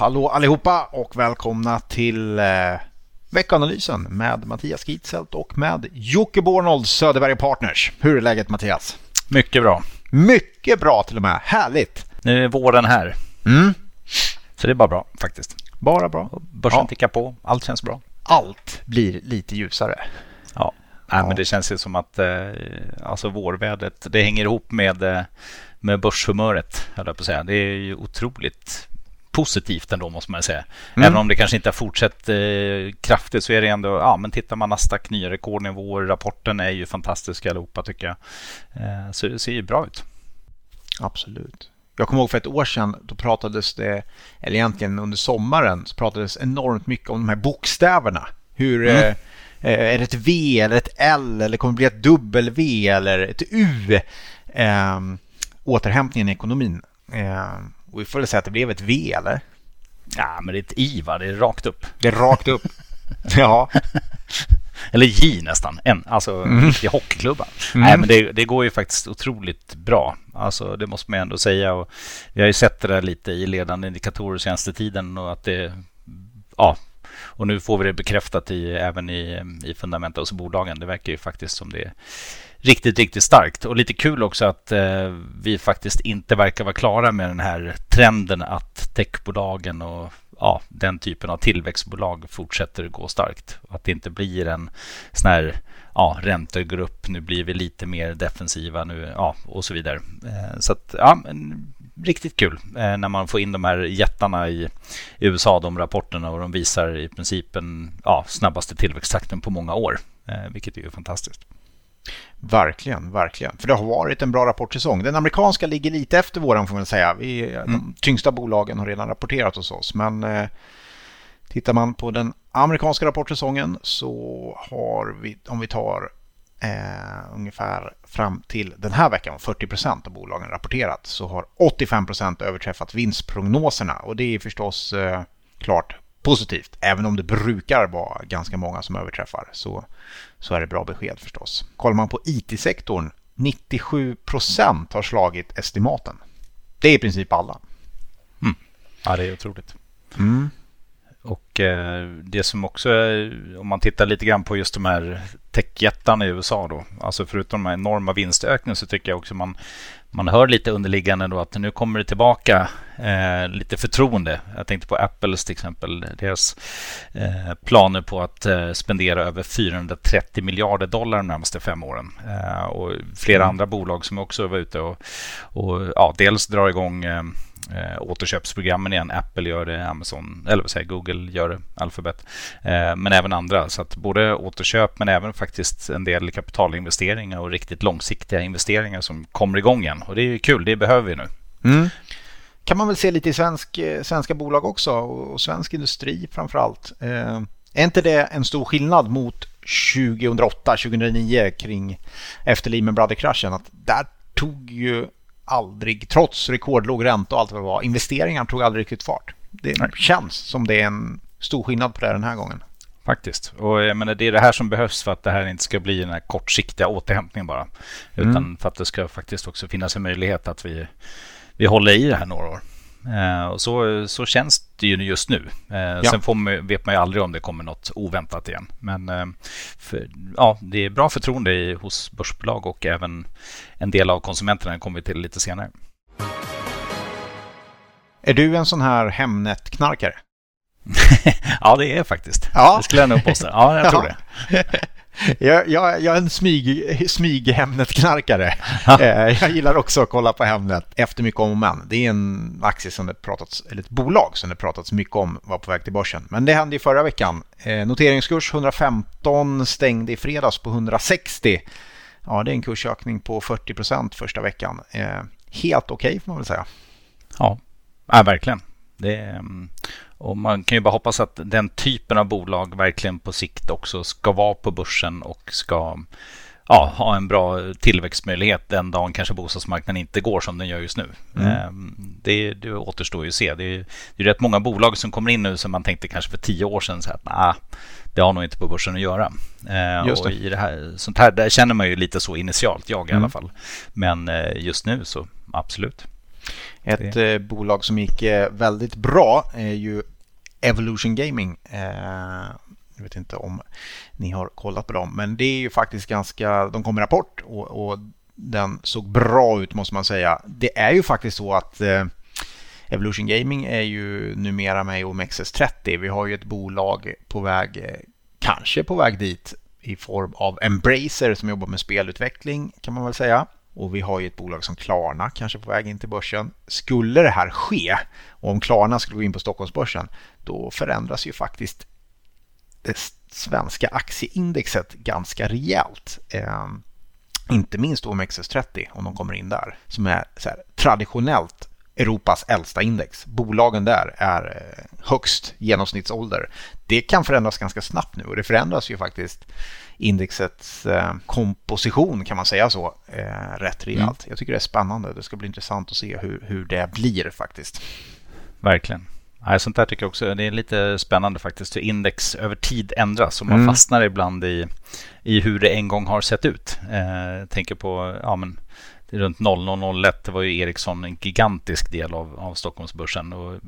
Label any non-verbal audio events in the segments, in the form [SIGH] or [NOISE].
Hallå, allihopa och välkomna till eh, veckanalysen med Mattias Gitzelt och med Jocke Bornold, Söderberg Partners. Hur är läget Mattias? Mycket bra. Mycket bra till och med. Härligt. Nu är våren här. Mm. Så det är bara bra faktiskt. Bara bra. Börsen Ja. tickar på. Allt känns bra. Allt blir lite ljusare. Ja. Nej, Ja. men det känns ju som att eh, alltså vårvädret det hänger ihop med, eh, med börshumöret. höll jag på att säga. Det är ju otroligt positivt ändå måste man säga. Mm. Även om det kanske inte har fortsatt eh, kraftigt så är det ändå, ja men tittar man Nasdaq nya rekordnivåer, rapporten är ju fantastisk allihopa tycker jag. Eh, så det ser ju bra ut. Absolut. Jag kommer ihåg för ett år sedan, då pratades det, eller egentligen under sommaren, så pratades enormt mycket om de här bokstäverna. Hur, Mm. eh, är det ett V eller ett L eller kommer det bli ett W eller ett U? Eh, återhämtningen i ekonomin. Eh, och vi får väl säga att det blev ett V eller? Ja men det är ett I va, det är rakt upp. Det är rakt upp. [LAUGHS] ja. Eller J nästan, en, alltså Mm. riktig hockeyklubba. Mm. Nej, men det, det går ju faktiskt otroligt bra. Alltså, det måste man ändå säga. Och vi har ju sett det där lite i ledande indikatorer senaste tiden och att det, ja, och nu får vi det bekräftat i, även i, i fundamenta hos bolagen. Det verkar ju faktiskt som det är riktigt, riktigt starkt. Och lite kul också att eh, vi faktiskt inte verkar vara klara med den här trenden att techbolagen och ja, den typen av tillväxtbolag fortsätter gå starkt. Att det inte blir en sån här ja, räntor går upp, nu blir vi lite mer defensiva nu, ja, och så vidare. Eh, så att, ja, men, riktigt kul eh, när man får in de här jättarna i USA, de rapporterna och de visar i princip en ja, snabbaste tillväxttakten på många år, eh, vilket är ju fantastiskt. Verkligen, verkligen. För det har varit en bra rapportsäsong. Den amerikanska ligger lite efter våran får man säga. Vi, De tyngsta bolagen har redan rapporterat hos oss. Men eh, tittar man på den amerikanska rapportsäsongen så har vi, om vi tar eh, ungefär fram till den här veckan, 40 procent av bolagen rapporterat, så har 85 procent överträffat vinstprognoserna. Och det är förstås eh, klart positivt. Även om det brukar vara ganska många som överträffar så, så är det bra besked förstås. Kollar man på IT-sektorn, 97 procent har slagit estimaten. Det är i princip alla. Ja, det är otroligt. Mm. Och eh, det som också är, om man tittar lite grann på just de här techjättarna i USA då, alltså förutom de här enorma vinstökningarna så tycker jag också man, man hör lite underliggande då att nu kommer det tillbaka eh, lite förtroende. Jag tänkte på Apples till exempel, deras eh, planer på att eh, spendera över 430 miljarder dollar de närmaste fem åren. Eh, och flera andra bolag som också var ute och, och ja, dels drar igång eh, eh, återköpsprogrammen igen. Apple gör det, Amazon, eller vad säger Google gör det, Alphabet. Eh, men även andra. Så att både återköp men även faktiskt en del kapitalinvesteringar och riktigt långsiktiga investeringar som kommer igång igen. Och det är ju kul, det behöver vi nu. Mm. Kan man väl se lite i svensk, eh, svenska bolag också och, och svensk industri framför allt. Eh, är inte det en stor skillnad mot 2008-2009 kring efter Lehman Brothers-kraschen? Att där tog ju aldrig, trots rekordlåg ränta och allt vad det var, investeringar tog aldrig riktigt fart. Det Nej. känns som det är en stor skillnad på det den här gången. Faktiskt. Och jag menar, det är det här som behövs för att det här inte ska bli den här kortsiktiga återhämtningen bara. Utan Mm. för att det ska faktiskt också finnas en möjlighet att vi, vi håller i det här några år. Eh, och så, så känns det ju just nu. Eh, Sen får man, vet man ju aldrig om det kommer något oväntat igen. Men eh, för, ja, det är bra förtroende i, hos börsbolag och även en del av konsumenterna kommer vi till lite senare. Är du en sån här Hemnet-knarkare? [LAUGHS] ja, det är faktiskt. Ja. Det skulle jag nog påstå. Ja, jag tror [LAUGHS] det. [LAUGHS] jag, jag, jag är en smyg, smyg Hemnet-knarkare. Eh, jag gillar också att kolla på Hemnet efter mycket om och men. Det är en aktie som det pratats, eller ett bolag som det pratats mycket om var på väg till börsen. Men det hände i förra veckan. Eh, noteringskurs 115 stängde i fredags på 160. Ja, det är en kursökning på 40 procent första veckan. Eh, helt okej okay, får man väl säga. Ja, ja verkligen. Det mm, och man kan ju bara hoppas att den typen av bolag verkligen på sikt också ska vara på börsen och ska ja, ha en bra tillväxtmöjlighet den dagen kanske bostadsmarknaden inte går som den gör just nu. Mm. Det, det återstår ju att se. Det är, det är rätt många bolag som kommer in nu som man tänkte kanske för tio år sedan så att nah, det har nog inte på börsen att göra. Just det. Och i det här, sånt här där känner man ju lite så initialt, jag i Mm. alla fall. Men eh, just nu så absolut. Ett det. Eh, bolag som gick eh, väldigt bra är ju Evolution Gaming. Jag vet inte om ni har kollat på dem, men det är ju faktiskt ganska... De kom med rapport och, och den såg bra ut måste man säga. Det är ju faktiskt så att Evolution Gaming är ju numera med i OMXS30. Vi har ju ett bolag på väg, kanske på väg dit i form av Embracer som jobbar med spelutveckling kan man väl säga. Och vi har ju ett bolag som Klarna kanske på väg in till börsen. Skulle det här ske och om Klarna skulle gå in på Stockholmsbörsen då förändras ju faktiskt det svenska aktieindexet ganska rejält. Eh, inte minst OMXS30 om de kommer in där som är traditionellt Europas äldsta index. Bolagen där är eh, högst genomsnittsålder. Det kan förändras ganska snabbt nu och det förändras ju faktiskt indexets eh, komposition kan man säga så eh, rätt rejält. Mm. Jag tycker det är spännande. Det ska bli intressant att se hur, hur det blir faktiskt. Verkligen. Ja, sånt där tycker jag också det är lite spännande faktiskt hur index över tid ändras och man mm. fastnar ibland i, i hur det en gång har sett ut. Eh, tänker på ja, men runt 0001 var ju Ericsson en gigantisk del av, av Stockholmsbörsen. Och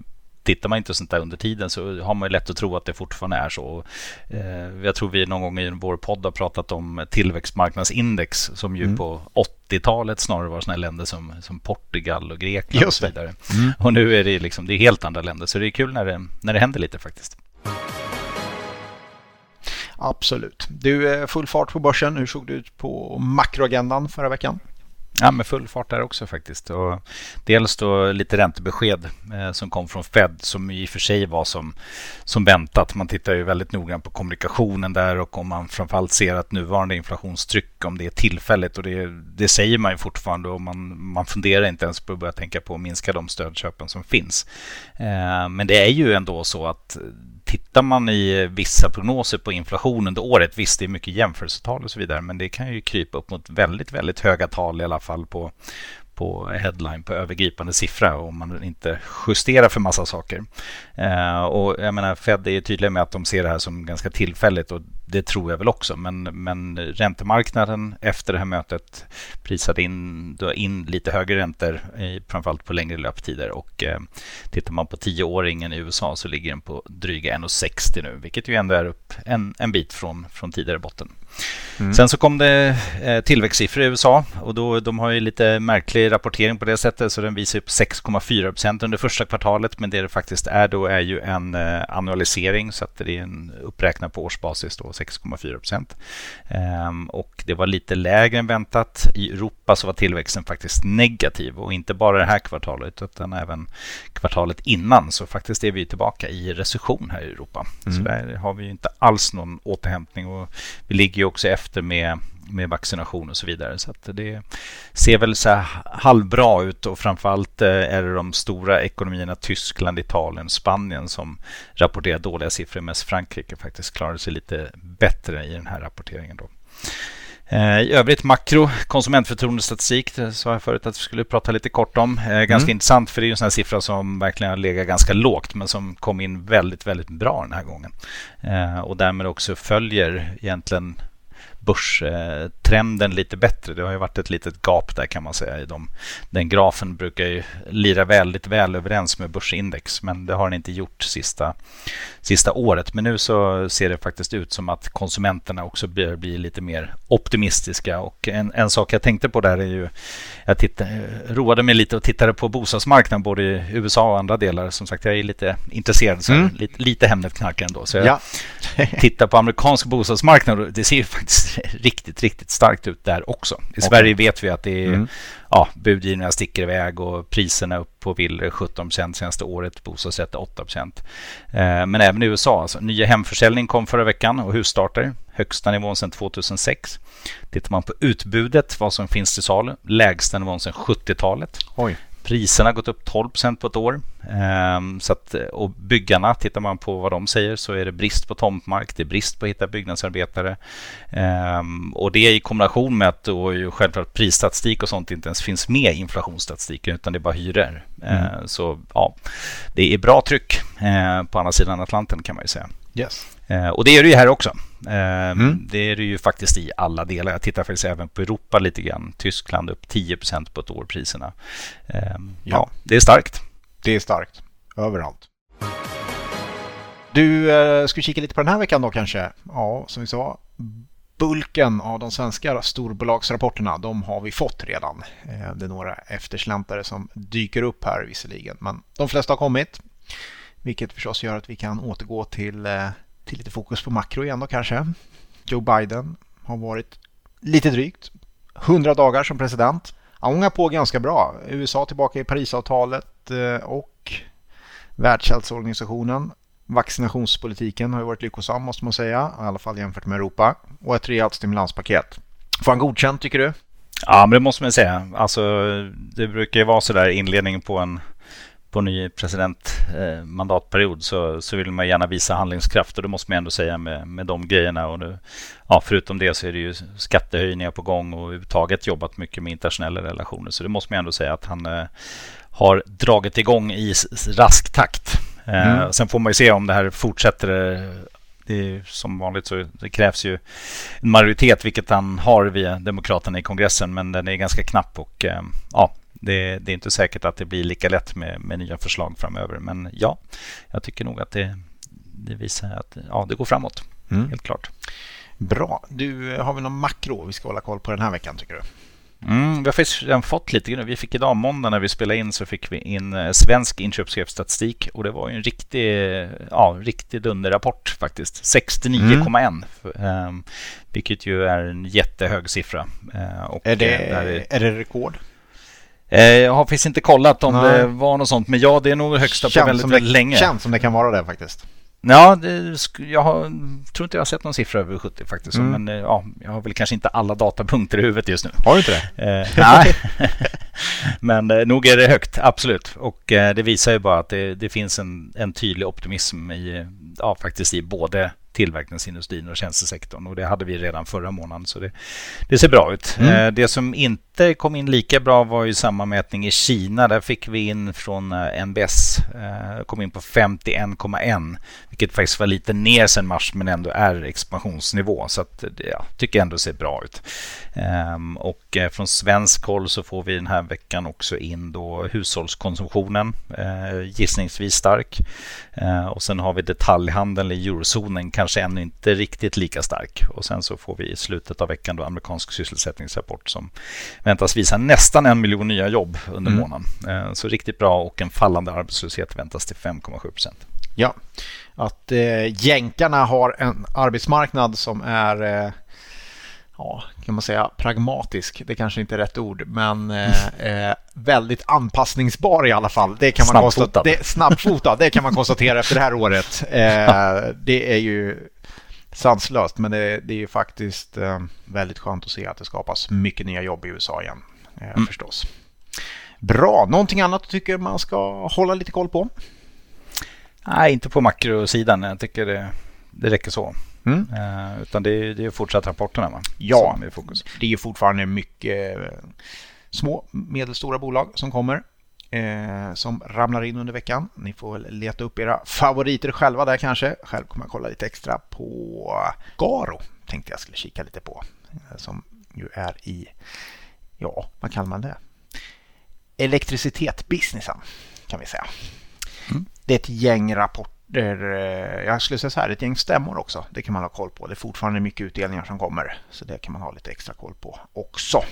tittar man inte sånt där under tiden så har man ju lätt att tro att det fortfarande är så. Eh, jag tror vi någon gång i vår podd har pratat om tillväxtmarknadsindex som ju mm. på 80-talet snarare var sådana länder som, som Portugal och Grekland och så vidare. Mm. Och nu är det, liksom, det är helt andra länder så det är kul när det, när det händer lite faktiskt. Absolut. Du, full fart på börsen. Hur såg det ut på makroagendan förra veckan? Ja, med full fart där också faktiskt. Och dels då lite räntebesked eh, som kom från Fed som i och för sig var som, som väntat. Man tittar ju väldigt noggrant på kommunikationen där och om man framförallt ser att nuvarande inflationstryck, om det är tillfälligt och det, det säger man ju fortfarande och man, man funderar inte ens på att börja tänka på att minska de stödköpen som finns. Eh, men det är ju ändå så att tittar man i vissa prognoser på inflation under året, visst det är mycket jämförelsetal och så vidare, men det kan ju krypa upp mot väldigt, väldigt höga tal i alla fall på, på headline på övergripande siffra om man inte justerar för massa saker. Eh, och jag menar, Fed är tydliga med att de ser det här som ganska tillfälligt och det tror jag väl också. Men, men räntemarknaden efter det här mötet prisade in, in lite högre räntor, framförallt på längre löptider. Och eh, tittar man på tioåringen i USA så ligger den på dryga 1,60 nu, vilket ju ändå är upp en, en bit från, från tidigare botten. Mm. Sen så kom det eh, tillväxtsiffror i USA och då, de har ju lite märklig rapportering på det sättet så den visar upp 6,4 procent under första kvartalet men det det faktiskt är då är ju en eh, annualisering så att det är en uppräknad på årsbasis då 6,4 procent. Ehm, och det var lite lägre än väntat. I Europa så var tillväxten faktiskt negativ och inte bara det här kvartalet utan även kvartalet innan så faktiskt är vi tillbaka i recession här i Europa. Mm. Så där har vi inte alls någon återhämtning och vi ligger ju också efter med, med vaccination och så vidare. Så det ser väl så halvbra ut och framförallt eh, är det de stora ekonomierna Tyskland, Italien, Spanien som rapporterar dåliga siffror. Mest Frankrike faktiskt klarade sig lite bättre i den här rapporteringen. Då. Eh, I övrigt makro, konsumentförtroendestatistik, det sa jag förut att vi skulle prata lite kort om. Eh, ganska mm. intressant för det är ju en sån här siffra som verkligen har legat ganska lågt men som kom in väldigt, väldigt bra den här gången. Och därmed också följer egentligen börs eh, börstrenden lite bättre. Det har ju varit ett litet gap där kan man säga. I. Den grafen brukar ju lira väldigt väl överens med börsindex men det har den inte gjort sista, sista året. Men nu så ser det faktiskt ut som att konsumenterna också blir, blir lite mer optimistiska. Och en, en sak jag tänkte på där är ju jag tittade, roade mig lite och tittade på bostadsmarknaden både i USA och andra delar. Som sagt, jag är lite intresserad, så mm. lite, lite Hemnet-knarkare ändå. Så jag ja. tittar på amerikansk bostadsmarknad och det ser ju faktiskt [LAUGHS] riktigt, riktigt starkt ut där också. I okay. Sverige vet vi att det är mm. ja, budgivningarna sticker iväg och priserna upp på villor 17 procent senaste året, bostadsrätter 8 procent. Eh, men även i USA, alltså, nya hemförsäljning kom förra veckan och husstarter, högsta nivån sedan 2006. Tittar man på utbudet, vad som finns till salu, lägsta nivån sedan 70-talet. Oj. Priserna har gått upp 12% på ett år. Ehm, så att, och byggarna, tittar man på vad de säger så är det brist på tomtmark, det är brist på att hitta byggnadsarbetare. Ehm, och det i kombination med att då självklart prisstatistik och sånt inte ens finns med i inflationsstatistiken utan det är bara hyror. Mm. Ehm, så ja, det är bra tryck eh, på andra sidan Atlanten kan man ju säga. Yes. Och det är det ju här också. Mm. Det är det ju faktiskt i alla delar. Jag tittar faktiskt även på Europa lite grann. Tyskland upp 10% på ett år priserna. Ja. ja, det är starkt. Det är starkt överallt. Du, eh, ska vi kika lite på den här veckan då kanske? Ja, som vi sa, bulken av de svenska storbolagsrapporterna, de har vi fått redan. Eh, det är några eftersläntare som dyker upp här visserligen, men de flesta har kommit. Vilket förstås gör att vi kan återgå till, eh, till lite fokus på makro igen då kanske. Joe Biden har varit lite drygt 100 dagar som president. Han ångar på ganska bra. USA tillbaka i Parisavtalet eh, och Världshälsoorganisationen. Vaccinationspolitiken har ju varit lyckosam måste man säga, i alla fall jämfört med Europa. Och ett rejält stimulanspaket. Får han godkänt tycker du? Ja, men det måste man säga. Alltså, det brukar ju vara sådär inledningen på en på ny presidentmandatperiod eh, så, så vill man gärna visa handlingskraft och det måste man ändå säga med, med de grejerna. Och nu, ja, förutom det så är det ju skattehöjningar på gång och överhuvudtaget jobbat mycket med internationella relationer. Så det måste man ändå säga att han eh, har dragit igång i rask takt. Eh, mm. Sen får man ju se om det här fortsätter. Det är som vanligt så det krävs ju en majoritet, vilket han har via Demokraterna i kongressen, men den är ganska knapp och eh, ja, det, det, är inte säkert att det blir lika lätt med, med nya förslag framöver. Men ja, jag tycker nog att det, det visar att ja, det går framåt. Mm. Helt klart. Bra. Du, har vi någon makro vi ska hålla koll på den här veckan tycker du? Mm, vi har faktiskt redan fått lite grann. Vi fick idag måndag när vi spelade in så fick vi in eh, svensk inköpschefsstatistik och det var ju en riktig, ja, riktig dunderrapport faktiskt. 69,1 mm. um, vilket ju är en jättehög siffra. Uh, och är, det, är, är det rekord? Jag har faktiskt inte kollat om Nej. det var något sånt men ja, det är nog högsta känns på väldigt, väldigt det, länge. Känns som det kan vara det faktiskt. Ja, det, jag har, tror inte jag har sett någon siffra över 70 faktiskt. Mm. Men eh, ja, jag har väl kanske inte alla datapunkter i huvudet just nu. Har du inte det? Eh, [LAUGHS] nej, [LAUGHS] men eh, nog är det högt, absolut. Och eh, det visar ju bara att det, det finns en, en tydlig optimism i, ja, faktiskt i både tillverkningsindustrin och tjänstesektorn. Och det hade vi redan förra månaden, så det, det ser bra ut. Mm. Eh, det som inte kom in lika bra var ju samma mätning i Kina. Där fick vi in från eh, NBS, eh, kom in på 51,1 vilket faktiskt var lite ner sen mars men ändå är expansionsnivå. Så att, ja, tycker jag ändå ser bra ut. Ehm, och eh, från svensk håll så får vi den här veckan också in då hushållskonsumtionen, eh, gissningsvis stark. Eh, och sen har vi detaljhandeln i eurozonen, kanske ännu inte riktigt lika stark. Och sen så får vi i slutet av veckan då amerikansk sysselsättningsrapport som väntas visa nästan en miljon nya jobb under mm. månaden. Så riktigt bra och en fallande arbetslöshet väntas till 5,7 procent. Ja, att eh, jänkarna har en arbetsmarknad som är eh, ja, kan man säga pragmatisk. Det kanske inte är rätt ord, men eh, eh väldigt anpassningsbar i alla fall. Det kan man snabbfotad. Det, snabbfotad, det kan man konstatera efter det här året. Eh, det är ju sanslöst, men det, det är ju faktiskt eh, väldigt skönt att se att det skapas mycket nya jobb i USA igen, mm. förstås. Bra, någonting annat du tycker man ska hålla lite koll på? Nej, inte på makrosidan. Jag tycker det, det räcker så. Mm. Uh, utan det är, det är fortsatt rapporterna va? Ja, är fokus. det är fortfarande mycket eh, små, medelstora bolag som kommer. Eh, som ramlar in under veckan. Ni får väl leta upp era favoriter själva där kanske. Själv kommer jag kolla lite extra på Garo. Tänkte jag skulle kika lite på. Eh, som ju är i, ja, vad kallar man det? Elektricitet-businessen kan vi säga. Det är ett gäng rapporter, eh, jag skulle säga så här, ett gäng stämmor också. Det kan man ha koll på. Det är fortfarande mycket utdelningar som kommer, så det kan man ha lite extra koll på också.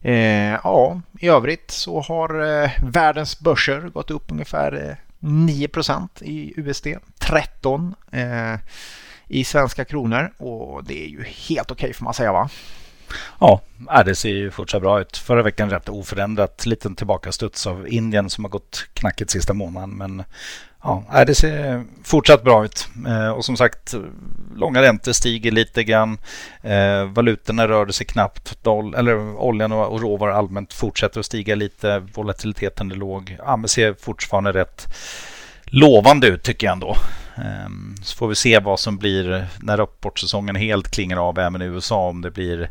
Eh, ja, i övrigt så har eh, världens börser gått upp ungefär eh, 9% i USD, 13 eh, i svenska kronor och det är ju helt okej okay får man säga va? Ja, äh, det ser ju fortsatt bra ut. Förra veckan rätt oförändrat. Liten tillbakastuds av Indien som har gått knackigt sista månaden. Men ja, äh, det ser fortsatt bra ut. Eh, och som sagt, långa räntor stiger lite grann. Eh, valutorna rörde sig knappt. Doll, eller oljan och råvaror allmänt fortsätter att stiga lite. Volatiliteten är låg. Ja, men ser fortfarande rätt lovande ut tycker jag ändå. Ehm, så får vi se vad som blir när rapportsäsongen helt klingar av även i USA. Om det blir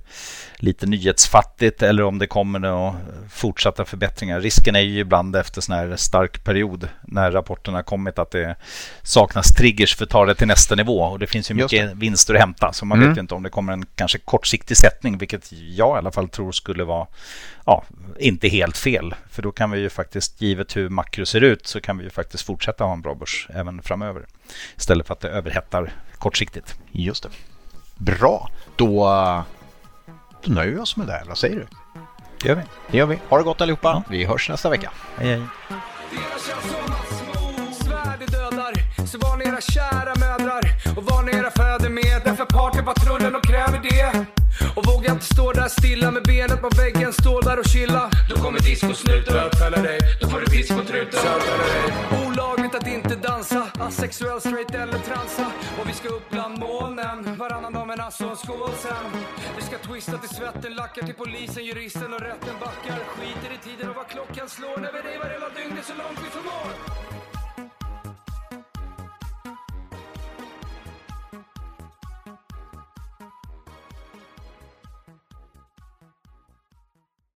lite nyhetsfattigt eller om det kommer några fortsatta förbättringar. Risken är ju ibland efter sån här stark period när rapporterna kommit att det saknas triggers för att ta det till nästa nivå. Och det finns ju mycket vinster att hämta. Så man mm. vet ju inte om det kommer en kanske kortsiktig sättning, vilket jag i alla fall tror skulle vara ja, inte helt fel. För då kan vi ju faktiskt, givet hur makro ser ut, så kan vi ju faktiskt fortsätta ha en bra börs även framöver. Istället för att det överhettar kortsiktigt. Just det. Bra, då, då nöjer vi oss med det. Här. Vad säger du? Det gör vi. Det gör vi. Ha det gott allihopa. Ja. Vi hörs nästa vecka. Hej, hej. Så var ni era kära mödrar och var ni era fäder med Därför partypatrullen och kräver det och vågar inte stå där stilla med benet på väggen, stå där och chilla. Då kommer discosnuten bötfälla dig, då får du pisk Sexuell, straight eller transa. Och vi ska upp bland molnen, varannan dag men alltså en skål sen. Vi ska twista till svetten, lackar till polisen, juristen och rätten backar. Skiter i tiden och vad klockan slår när vi revar hela dygnet så långt vi förmår